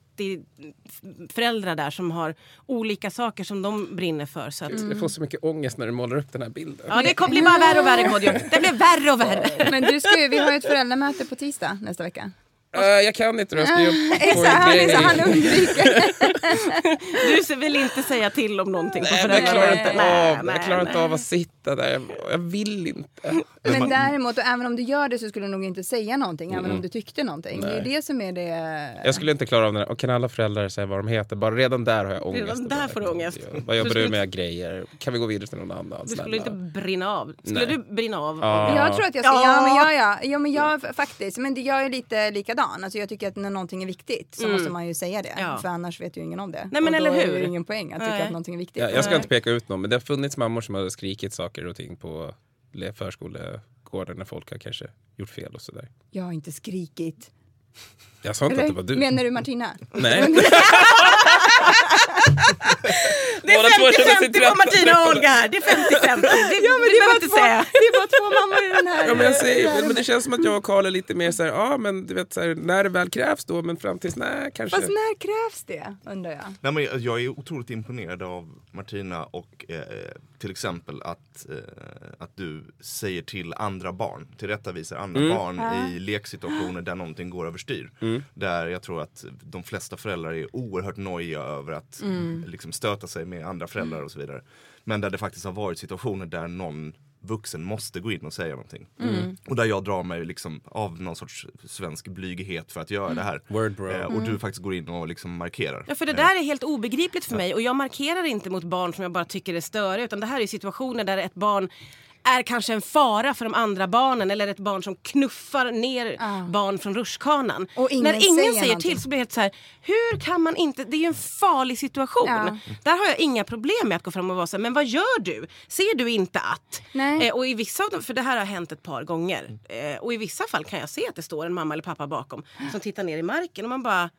föräldrar där som har olika saker som de brinner för. Så att, Jag får så mycket ångest när du målar upp den här bilden. Ja, det kom- blir bara värre och värre Kodjo. Det blir värre och värre. Men du ska ju, vi har ju ett föräldramöte på tisdag nästa vecka. Eh, jag kan inte, då. jag ska ju Exakt, en han, undviker. Du vill inte säga till om någonting på Nej, men jag klarar inte Nej, av, nej, jag klarar inte nej. av att sitta där. Jag, jag vill inte. Men däremot, och även om du gör det så skulle du nog inte säga någonting, även om du tyckte någonting. Det är Nej. det som är det... Jag skulle inte klara av det. Och kan alla föräldrar säga vad de heter? Bara redan där har jag ångest. Redan där får du ångest. Vad jobbar Du med grejer? Kan vi gå vidare till någon annan? Du skulle inte brinna av. Skulle Nej. du brinna av? Ja. Jag tror att jag ska, ja, men ja, ja, ja men jag faktiskt, men det, jag är lite likadan. Alltså jag tycker att när någonting är viktigt så måste man ju säga det. Mm. Ja. För annars vet ju ingen om det. Nej, men och eller då är hur? det ju ingen poäng att tycka Nej. att någonting är viktigt. Ja, jag ska Nej. inte peka ut någon, men det har funnits mammor som har skrikit saker och ting på le- förskolegården när folk har kanske gjort fel och sådär. Jag har inte skrikit. Jag sa inte att det var du. Menar du Martina? Nej. Det är 50-50 på. Martina och Olga här. Det är 50-50. Det, ja, men det två- säga. Det är bara två mammor i den här. Ja, men, jag säger, men det känns som att jag och Karl är lite mer så här, ja men du vet så här, när det väl krävs då, men fram tills nej kanske. Fast när krävs det, undrar jag? Nej, men jag- jag är otroligt imponerad av Martina och eh, till exempel att, eh, att du säger till andra barn, tillrättavisar andra Mm. barn i leksituationer där någonting går överstyr. Där jag tror att de flesta föräldrar är oerhört nojiga över att liksom, stöta sig med andra föräldrar och så vidare. Men där det faktiskt har varit situationer där någon vuxen måste gå in och säga någonting. Och där jag drar mig liksom av någon sorts svensk blyghet för att göra det här. Word bro. Eh, och du faktiskt går in och liksom markerar. Ja, för det där är helt obegripligt för mig och jag markerar inte mot barn som jag bara tycker är störiga utan det här är situationer där ett barn är kanske en fara för de andra barnen eller ett barn som knuffar ner barn från rutschkanan. När ingen säger säger, till så blir det så här, hur kan man inte, det är ju en farlig situation. Ja. Där har jag inga problem med att gå fram och vara så här, men vad gör du? Ser du inte att? Eh, och i vissa, av dem- för det här har hänt ett par gånger. Eh, och i vissa fall kan jag se att det står en mamma eller pappa bakom som tittar ner i marken och man bara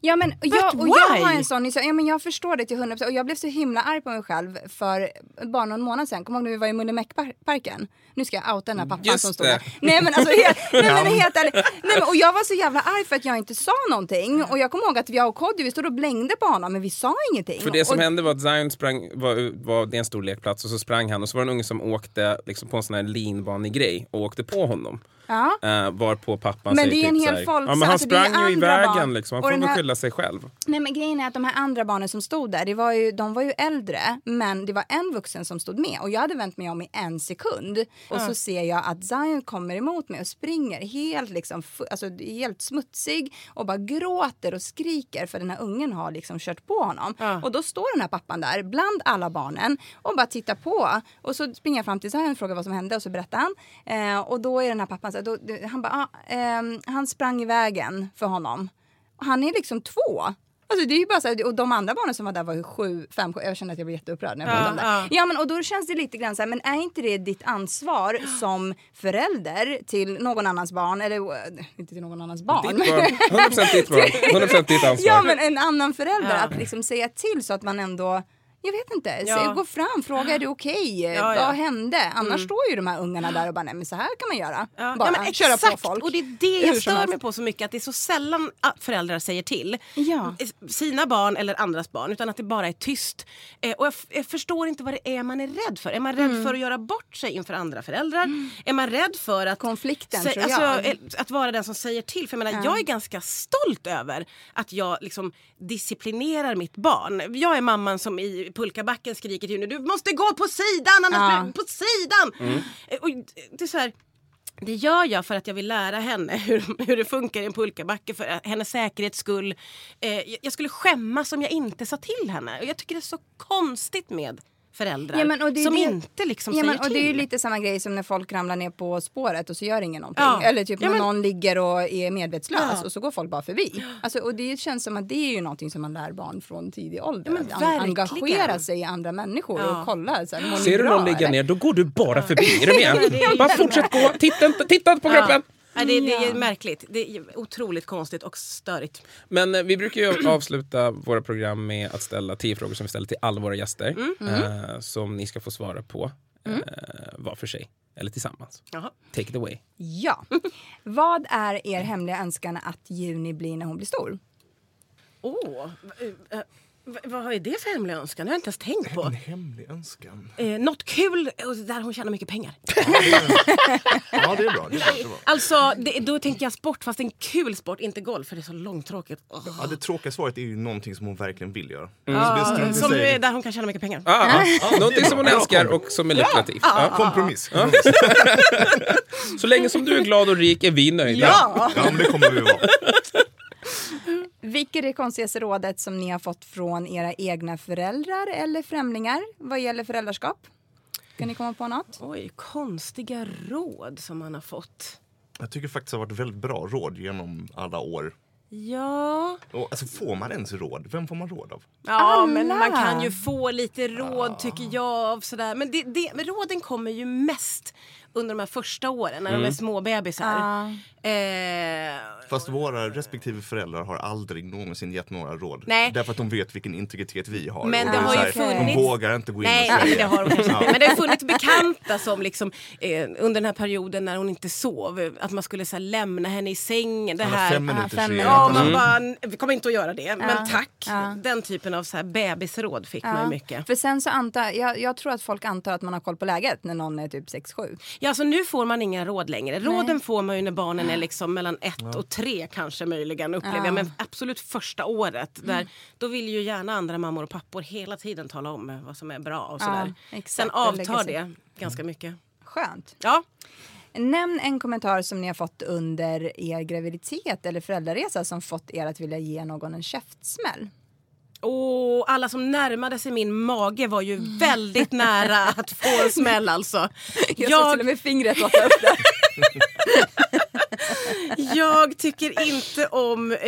Ja men jag, och jag har en sån, ja, men jag förstår det till 100% och jag blev så himla arg på mig själv för bara någon månad sedan, kommer du ihåg när vi var i Mullemäckparken? Nu ska jag outa den här pappan Just som stod där. Nej men alltså helt, nej, men helt ärligt. Nej, men, och jag var så jävla arg för att jag inte sa någonting och jag kommer ihåg att jag och Kodjo vi stod och blängde på honom men vi sa ingenting. För det som och, hände var att Zion sprang, var, var, det är en stor lekplats och så sprang han och så var det en unge som åkte liksom på en sån här linbanegrej och åkte på honom. ja. Uh, var på pappan Men säger det är en typ hel folks- Ja men han alltså sprang ju i vägen barn. liksom, han Och får den väl här- skylla sig själv. Nej men grejen är att de här andra barnen som stod där, det var ju, de var ju äldre men det var en vuxen som stod med och jag hade vänt mig om i en sekund och så ser jag att Zion kommer emot mig och springer helt liksom, alltså helt smutsig och bara gråter och skriker för den här ungen har liksom kört på honom. Ja. Och då står den här pappan där bland alla barnen och bara tittar på och så springer jag fram till Zion och frågar vad som hände och så berättar han. Eh, och då är den här pappan så här, då, han bara, ah, ehm, han sprang i vägen för honom. Han är liksom två. Alltså det är ju bara så här, och de andra barnen som var där var ju sju, fem, sju. Jag känner att jag blir jätteupprörd när jag Ja, pratar om det. ja. Ja men och då känns det lite grann så här, men är inte det ditt ansvar som förälder till någon annans barn, eller eh, inte till någon annans barn. Ditt barn, 100% ditt barn, 100% ditt ansvar. Ja men en annan förälder Ja. att liksom säga till så att man ändå jag vet inte, Ja. Gå fram, fråga är du okej? Ja, ja. Vad hände? Annars står ju de här ungarna där och bara nej men så här kan man göra. Ja, bara ja, köra på folk. Och det är det jag stör mig på så mycket. Att det är så sällan att föräldrar säger till Ja. sina barn eller andras barn. Utan att det bara är tyst. Eh, och jag, jag förstår inte vad det är man är rädd för. Är man rädd Mm. för att göra bort sig inför andra föräldrar? Är man rädd för att... Konflikten, jag. alltså, eh, Att vara den som säger till. För jag, menar, jag är ganska stolt över att jag liksom disciplinerar mitt barn. Jag är mamman som i pulkabacken skriker till henne, du måste gå på sidan annars Ja. på sidan! Eh, Och det är så här, det gör jag för att jag vill lära henne hur, hur det funkar i en pulkabacke för hennes säkerhets skull. Eh, jag- jag skulle skämmas om jag inte sa till henne. Och jag tycker det är så konstigt med föräldrar Ja, men och det är som det- inte liksom ja, säger men, och till. det är ju lite samma grej som när folk ramlar ner på spåret och så gör ingen någonting. Ja. Eller typ Ja, när men- någon ligger och är medvetslös Ja. och så går folk bara förbi. Alltså, och det känns som att det är ju någonting som man lär barn från tidig ålder. Ja, men att verkligen. engagera sig i andra människor Ja. och kolla. Så här, Ser du någon ligga ner, då går du bara förbi. Är du med? Bara fortsätt gå, titta inte, titta inte på kroppen. Nej, det, det är märkligt. Det är otroligt konstigt och störigt. Men eh, vi brukar ju avsluta våra program med att ställa tio frågor som vi ställer till alla våra gäster. Eh, som ni ska få svara på eh, var för sig eller tillsammans. Jaha. Take it away. Ja. Vad är er hemliga önskan att Juni blir när hon blir stor? Åh, eh, v- vad är det för hemlig önskan? Det har jag inte ens tänkt på. En hemlig önskan. Eh, något kul och där hon tjänar mycket pengar. Ja det är bra. Det är bra, det är bra. Alltså, det, då tänker jag sport, fast en kul sport, inte golf för det är så långtråkigt. Åh. Ja, det tråkiga svaret är ju någonting som hon verkligen vill göra. Så det Ja, strunt i som sig. är där hon kan tjäna mycket pengar. Ah, ah, är någonting som hon älskar och som är lukrativt. Ja. Kompromiss. Så länge som du är glad och rik är vi nöjda. Ja, men det kommer vi vara. Är det konstigaste rådet som ni har fått från era egna föräldrar eller främlingar vad gäller föräldraskap? Kan ni komma på något? Oj, konstiga råd som man har fått. Jag tycker faktiskt det har varit väldigt bra råd genom alla år. Ja, Och, alltså, får man ens råd? Vem får man råd av? ja men Alla. man kan ju få lite råd tycker jag. Av sådär. Men, det, det, men råden kommer ju mest under de här första åren när Mm. de är små bebisar. Eh, Fast våra respektive föräldrar har aldrig någonsin gett några råd. Nej. Därför att de vet vilken integritet vi har. Men det har ju här, funnits- De vågar inte gå in Nej, och säga. det har de Ja. Men det har funnits bekanta som liksom, eh, under den här perioden när hon inte sov, att man skulle så här, lämna henne i sängen. Det här, fem minuter fem sen. Ja, man Mm. bara, "N- vi kommer inte att göra det, men tack. Ja. Den typen av så här bebisråd fick man ju mycket. För sen så antar jag, jag tror att folk antar att man har koll på läget när någon är typ 6-7. Ja, alltså nu får man inga råd längre. Råden får man ju när barnen är liksom mellan ett och tre kanske möjligen upplever jag. Men absolut första året. Där, då vill ju gärna andra mammor och pappor hela tiden tala om vad som är bra och sådär. exakt. Sen avtar det ganska mycket. Skönt. Ja. Nämn en kommentar som ni har fått under er graviditet eller föräldraresa som fått er att vilja ge någon en käftsmäll. Och alla som närmade sig min mage var ju väldigt nära att få en smäll alltså. Jag, såg till och med fingret åka upp där. Jag tycker inte om eh,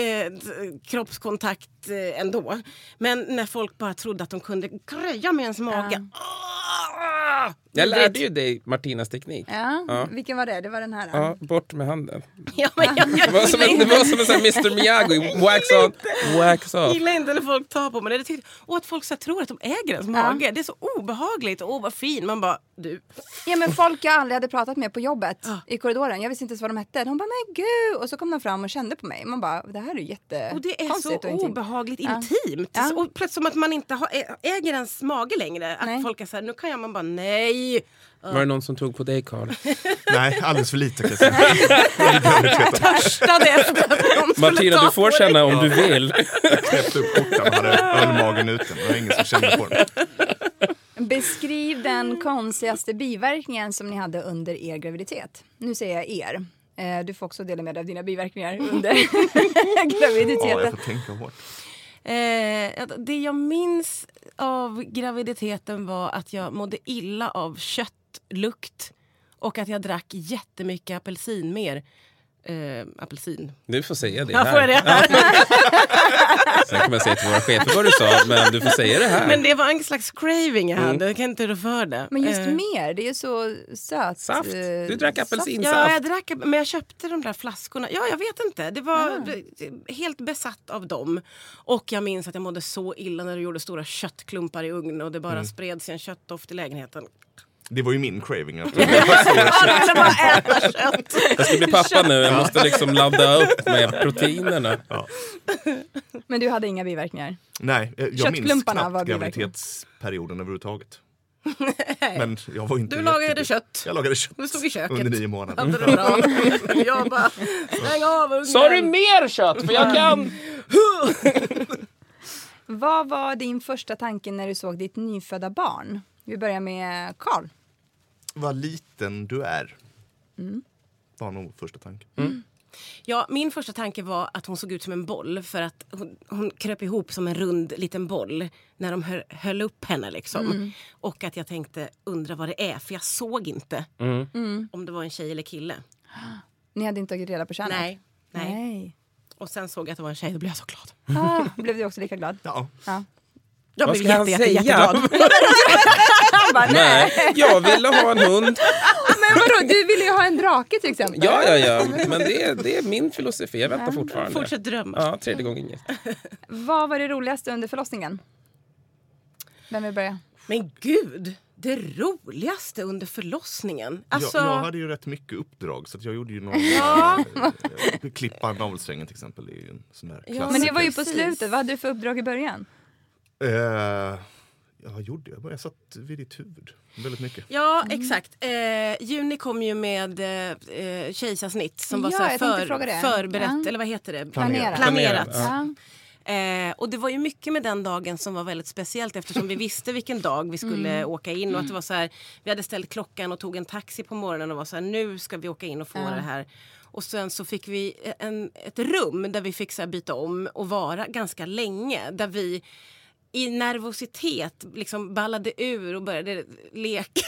kroppskontakt eh, ändå. Men när folk bara trodde att de kunde greja med ens mage. Ah! Jag lärde ju dig Martinas teknik. Ja, Ja. vilken var det? Det var den här. Ja, bort med handen. Ja, men jag, jag Det var som en, det var som en sån här Mr Miyagi, wax on, wax off. gillar inte när folk tar på mig det. Och att folk så tror att de äger ens mage. Det är så obehagligt. Åh vad fin. Man bara, du. Ja men folk jag aldrig hade pratat med på jobbet i korridoren. Jag visste inte ens vad de hette. De bara men gud. Och så kom de fram och kände på mig. Man bara det här är jättekonstigt Och det är så och intimt. obehagligt Ja. intimt. Ja. Och plötsligt som att man inte har, äger ens mage längre. Att Nej. folk är så här, nu kan jag. Man bara, nej. Var det någon som tog på dig Carl? Nej, alldeles för lite kan jag säga. Törstade efter Martina, du får känna om du vill. Knäppte upp skjortan och hade ölmagen ute. Det var ingen som kände på den. Beskriv den konstigaste biverkningen som ni hade under er graviditet. Nu säger jag er. Eh, Du får också dela med dig av dina biverkningar under Ja, jag graviditeten. får tänka hårt. Eh, det jag minns av graviditeten var att jag mådde illa av köttlukt och att jag drack jättemycket apelsinmer. Eh, apelsin. Du får säga det Ja, får jag det? Ja. Sen kommer jag säga till våra chefer vad du sa, men du får säga det här. Men det var en slags craving jag hade. Jag kan inte rå för det. Men just Eh, mer, det är ju så söt. Saft. eh, Du drack saft. apelsinsaft. Ja, jag drack, men jag köpte de där flaskorna. Ja, jag vet inte. Det var Ah. helt besatt av dem. Och jag minns att jag mådde så illa när du gjorde stora köttklumpar i ugnen och det bara Mm. spred sig en köttdoft i lägenheten. Det var ju min craving. Att Ja, du ville bara äta kött. Jag ska bli pappa nu, jag måste liksom ladda upp med proteinerna. Men du hade inga biverkningar? Nej, eh, jag minns Köttklumparna var knappt graviditetsperioden överhuvudtaget. Men jag var inte Du lagade jätte- kött. Jag lagade kött Du stod i köket. under nio månader. Hade det bra. Jag bara, stäng av ugnen. Sa du mer kött? För jag kan... Vad var din första tanke när du såg ditt nyfödda barn? Vi börjar med Karl. Vad liten du är. Var nog första tanken. Mm. Ja, min första tanke var att hon såg ut som en boll för att hon, hon kröp ihop som en rund liten boll när de höll, höll upp henne. Liksom. Och att jag tänkte, undra vad det är, för jag såg inte om det var en tjej eller kille. Ni hade inte tagit reda på könet? Nej. Nej. Nej. Och sen såg jag att det var en tjej, då blev jag så glad. Ah, blev du också lika glad? Ja. Ja. Jag Vad blev jätte, jätte, säga? jätteglad. Bara, nej. Nej, jag ville ha en hund. Men vadå, du ville ju ha en drake till exempel. Ja, ja, ja. Men det är, det är min filosofi. Jag väntar fortfarande. Fortsätt drömma. Ja, tredje gången gilt. Vad var det roligaste under förlossningen? Vem vill börja? Men gud, det roligaste under förlossningen. Alltså, Jag, jag hade ju rätt mycket uppdrag så att jag gjorde ju någon... Ja. klippa navelsträngen till exempel. Det är ju en sån där klassiker. Men det var ju på slutet. Vad hade du för uppdrag i början? Eh, ja, vad gjorde jag? Jag satt vid ditt huvud väldigt mycket. Ja, exakt. Eh, Juni kom ju med eh, eh, kejsarsnitt som var Ja, så jag för, förberett, Ja. eller vad heter det? Planerat. Planerat. Ja. Eh, och det var ju mycket med den dagen som var väldigt speciellt eftersom vi visste vilken dag vi skulle åka in och att det var så här, vi hade ställt klockan och tog en taxi på morgonen och var så här, nu ska vi åka in och få det här. Och sen så fick vi en, ett rum där vi fick så här byta om och vara ganska länge. Där vi i nervositet liksom ballade ur och började leka.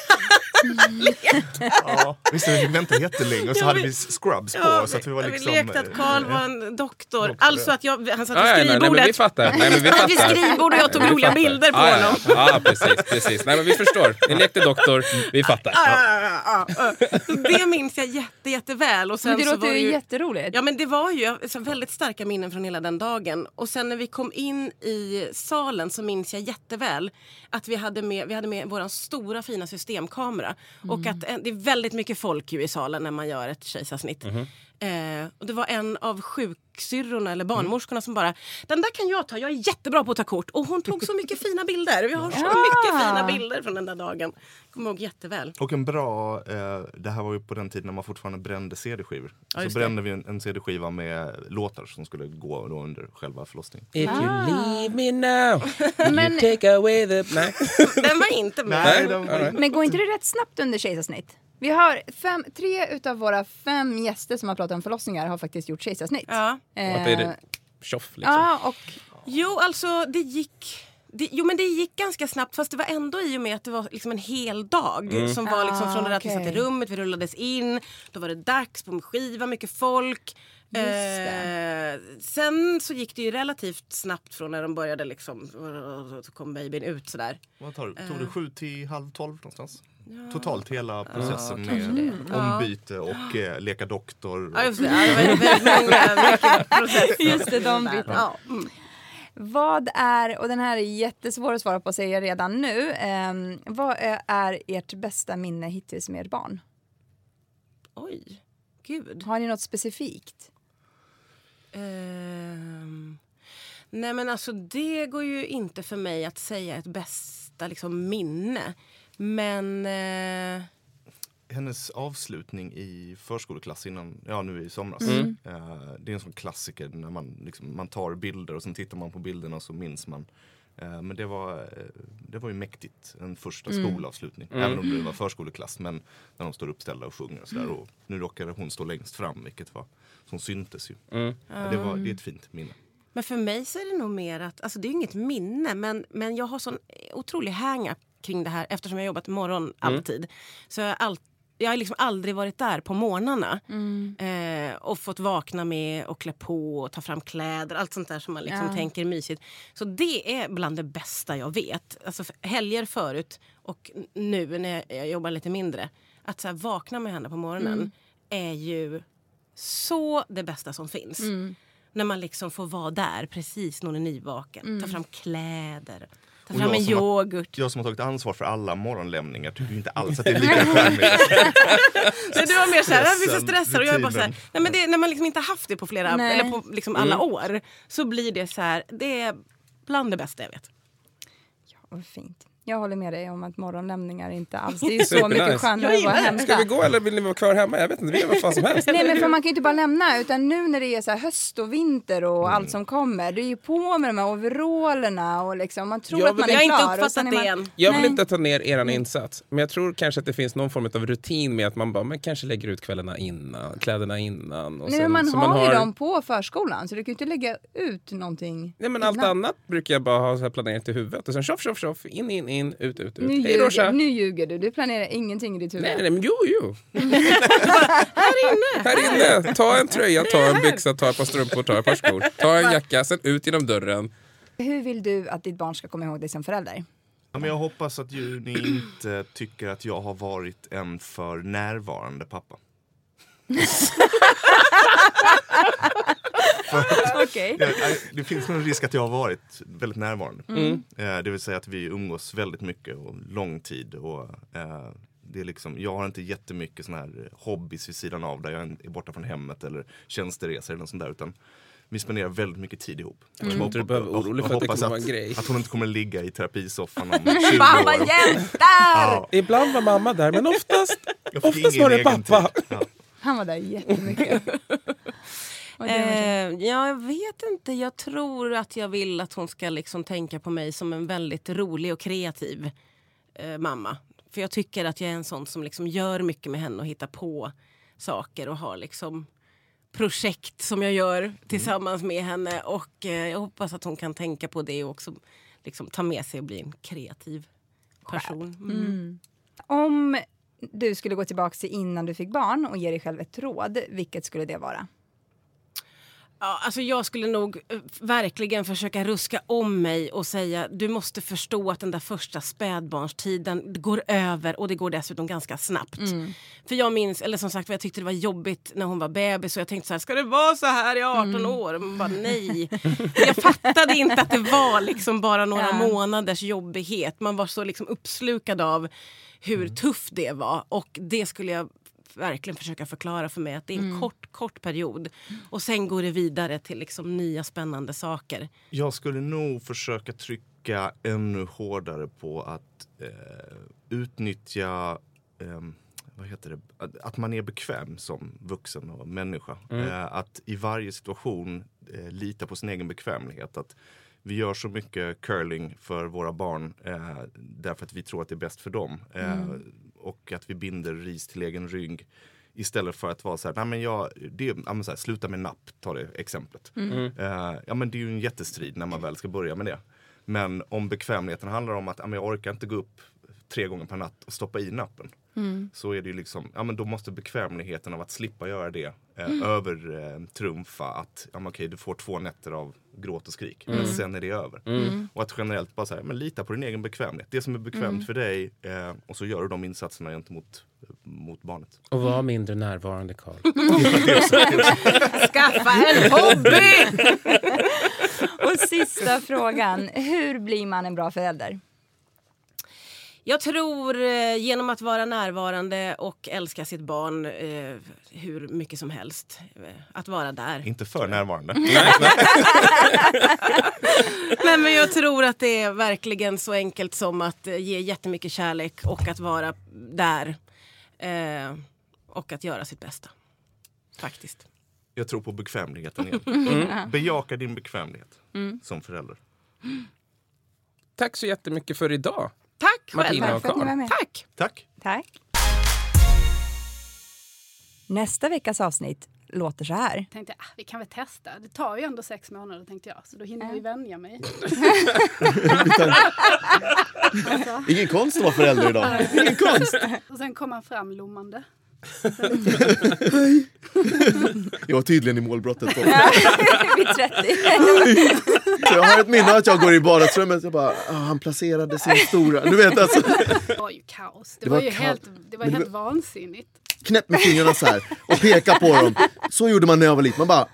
Ja, visst, vi fick vänta jättelänge och så hade vi- vi scrubs på Ja, så att vi var vi liksom... lekte att Karl eh, var en doktor. doktor, Alltså att jag, han satt vid nej, nej, men vi skrivbordet. fattar. Nej, men vi Han satt vid fattar. skrivbordet och jag tog Vi roliga fattar. bilder på ja, honom. Ja, ja, precis, precis. Nej, men vi förstår. Ni lekte doktor, vi fattar. Så Det minns jag jätte, jätteväl. Och sen Men det låter var ju jätteroligt. Ja men det var ju så väldigt starka minnen från hela den dagen. Och sen när vi kom in i salen så minns jag jätteväl att vi hade med, vi hade med vår stora fina systemkamera. Och att eh, det är väldigt mycket folk ju i salen när man gör ett kejsarsnitt. Eh, och det var en av sjuksyrrorna eller barnmorskorna som bara Den där kan jag ta, jag är jättebra på att ta kort. Och hon tog så mycket fina bilder. Vi har så mycket fina bilder från den där dagen. Kommer ihåg jätteväl. Och en bra, eh, det här var ju på den tiden när man fortfarande brände CD-skivor. Ja, så just det. brände vi en, en CD-skiva med låtar som skulle gå då under själva förlossningen. If you leave me now, Men- you take away the... Nej. Den var inte med. Nej, right. Men går inte det rätt snabbt under kejsarsnitt? Vi har fem, tre utav våra fem gäster som har pratat om förlossningar har faktiskt gjort kejsarsnitt. Ja. Och att det är det. Tjoff, liksom. Ja, och Jo, alltså det gick... Det, jo men det gick ganska snabbt fast det var ändå i och med att det var liksom en hel dag som var liksom från det där att vi satt i rummet, vi rullades in, då var det dags på med skiva, mycket folk. Eh, sen så gick det ju relativt snabbt från när de började liksom, så kom babyn ut sådär. Vad tar? Eh. Tog det sju till halv tolv någonstans? Totalt hela processen med ombyte och eh, leka doktor. Ja just det, ja, det var väldigt många processer. Just det, de bitarna. Ja. Mm. vad är, och den här är jättesvår att svara på säger jag redan nu. ehm, vad är, är ert bästa minne hittills med ert barn? Oj, gud. Har ni något specifikt? Ehm, nej men alltså det går ju inte för mig att säga ett bästa liksom, minne. Men... Eh, Hennes avslutning i förskoleklass innan, ja nu i somras. Mm. Eh, det är en sån klassiker när man, liksom, man tar bilder och sen tittar man på bilderna och så minns man. Eh, men det var, eh, det var ju mäktigt, en första Mm. skolavslutning. Även om det var förskoleklass men när de står uppställda och sjunger och sådär. Och nu råkade hon stå längst fram vilket var, som syntes ju. Mm. Ja, det, var, det är ett fint minne. men för mig så är det nog mer att, alltså det är inget minne men, men jag har sån otrolig hang-up kring det här eftersom jag har jobbat morgon alltid. Så jag har, all, jag har liksom aldrig varit där på morgnarna. Eh, och fått vakna med och klä på och ta fram kläder. Allt sånt där som man liksom Ja. tänker mysigt. Så det är bland det bästa jag vet. Alltså helger förut och nu när jag jobbar lite mindre. Att så vakna med henne på morgonen är ju så det bästa som finns. När man liksom får vara där precis när hon är nyvaken. Ta fram kläder. Ta Och fram jag en som har- yoghurt. Jag som har tagit ansvar för alla morgonlämningar tycker inte alls att det är lika charmigt. Du var mer såhär, jag blir så stressad. Och jag är bara såhär, nej, men det, när man liksom inte haft det på flera, Nej. eller på liksom alla år. Så blir det så här, det är bland det bästa jag vet. Vad fint. Jag håller med dig om att morgonlämningar inte alls, det är så mycket skönare att vara hämta. Ska vi gå eller vill ni vara kvar hemma? Jag vet inte, vi gör vad fan som helst. Nej men för man kan ju inte bara lämna utan nu när det är så här höst och vinter och Mm. allt som kommer. Det är ju på med de här overallerna och liksom man tror Jag att man vill- är Jag har klar. inte uppfattat är det man- än. Jag vill Nej. inte ta ner er insats, men jag tror kanske att det finns någon form av rutin med att man bara, men kanske lägger ut kvällarna innan, kläderna innan. Och Nej, sen- men man så har ju dem på förskolan så du kan ju inte lägga ut någonting Nej, men allt innan. annat brukar jag bara ha så här planerat i huvudet. Och sen tjoff, tjoff, tjoff, in, in, in, ut, ut, ut. Nu Hej ljuger, nu ljuger du, du planerar ingenting i ditt huvud. Nej, nej, men jo, jo. här inne! Här inne! Ta en tröja, ta en byxa, ta ett par strumpor, ta ett par skor. Ta en jacka, sen ut genom dörren. Hur vill du att ditt barn ska komma ihåg dig som förälder? Ja, men jag hoppas att ju, ni inte tycker att jag har varit en för närvarande pappa. Ja, nej, det finns en risk att jag har varit väldigt närvarande. Mm. Eh, Det vill säga att vi umgås väldigt mycket och lång tid. Och, eh, det är liksom, jag har inte jättemycket såna här hobbys vid sidan av där jag är borta från hemmet eller tjänsteresor eller något sånt där. Utan vi spenderar väldigt mycket tid ihop. Jag tror inte du behöver vara orolig för att det kommer vara en grej. Att hon inte kommer ligga i terapisoffan om 20 Mamma år. jämtar! Ja, Ibland var mamma där, men oftast, oftast var det pappa. tid. Ja. Han var där jättemycket. Var Eh, ja, jag vet inte. Jag tror att jag vill att hon ska liksom tänka på mig som en väldigt rolig och kreativ eh, mamma. För jag tycker att jag är en sån som liksom gör mycket med henne och hittar på saker och har liksom projekt som jag gör tillsammans med henne. Och eh, jag hoppas att hon kan tänka på det och också liksom ta med sig och bli en kreativ person. Mm. Om du skulle gå tillbaka till innan du fick barn och ge dig själv ett råd, vilket skulle det vara? Ja, alltså jag skulle nog eh, verkligen försöka ruska om mig och säga du måste förstå att den där första spädbarnstiden går över och det går dessutom ganska snabbt. För jag minns, eller som sagt jag tyckte det var jobbigt när hon var bebis och jag tänkte så här, ska det vara så här i 18 år? Man bara, nej. Jag fattade inte att det var liksom bara några Ja. månaders jobbighet. Man var så liksom uppslukad av hur tufft det var och det skulle jag verkligen försöka förklara för mig att det är en kort, kort period. Och sen går det vidare till liksom nya spännande saker. Jag skulle nog försöka trycka ännu hårdare på att eh, utnyttja ehm, vad heter det? Att, att man är bekväm som vuxen och människa. Eh, att i varje situation eh, lita på sin egen bekvämlighet. Att vi gör så mycket curling för våra barn eh, därför att vi tror att det är bäst för dem. Eh, Och att vi binder ris till egen rygg. Istället för att vara så här, nej men jag, det, ja, men så här, sluta med napp, ta det exemplet. Eh, ja men det är ju en jättestrid när man väl ska börja med det. Men om bekvämligheten handlar om att ja, men jag orkar inte gå upp tre gånger per natt och stoppa i nappen. Så är det ju liksom, ja men då måste bekvämligheten av att slippa göra det eh, övertrumfa att, ja men okej du får två nätter av gråt och skrik. Men sen är det över. Och att generellt bara säga, men lita på din egen bekvämlighet. Det som är bekvämt för dig eh, och så gör du de insatserna gentemot mot barnet. Och var mindre närvarande, Karl. Skaffa en hobby! Och sista frågan, hur blir man en bra förälder? Jag tror eh, genom att vara närvarande och älska sitt barn eh, hur mycket som helst. Eh, att vara där. Inte för närvarande. Nej, men jag tror att det är verkligen så enkelt som att eh, ge jättemycket kärlek och att vara där. Eh, och att göra sitt bästa. Faktiskt. Jag tror på bekvämligheten igen. Bejaka din bekvämlighet som förälder. Tack så jättemycket för idag. Tack Martina och Tack för att ni Karl. med. Tack. Tack! Tack. Nästa veckas avsnitt låter så här. tänkte jag, ah, vi kan väl testa. Det tar ju ändå sex månader tänkte jag. Så då hinner jag ju vänja mig. alltså, Ingen konst att vara förälder idag. Ingen konst. och sen kom han fram lommande. Jag var tydligen i målbrottet då. Vid 30. Så jag har ett minne att jag går i vardagsrummet och bara, ah, han placerade sin stora... Du vet alltså, Det var ju kaos. Det, Det var, var ju kaos. helt, det var det helt var- vansinnigt. knäpp med fingrarna så här och peka på dem. Så gjorde man när jag var liten. Man bara,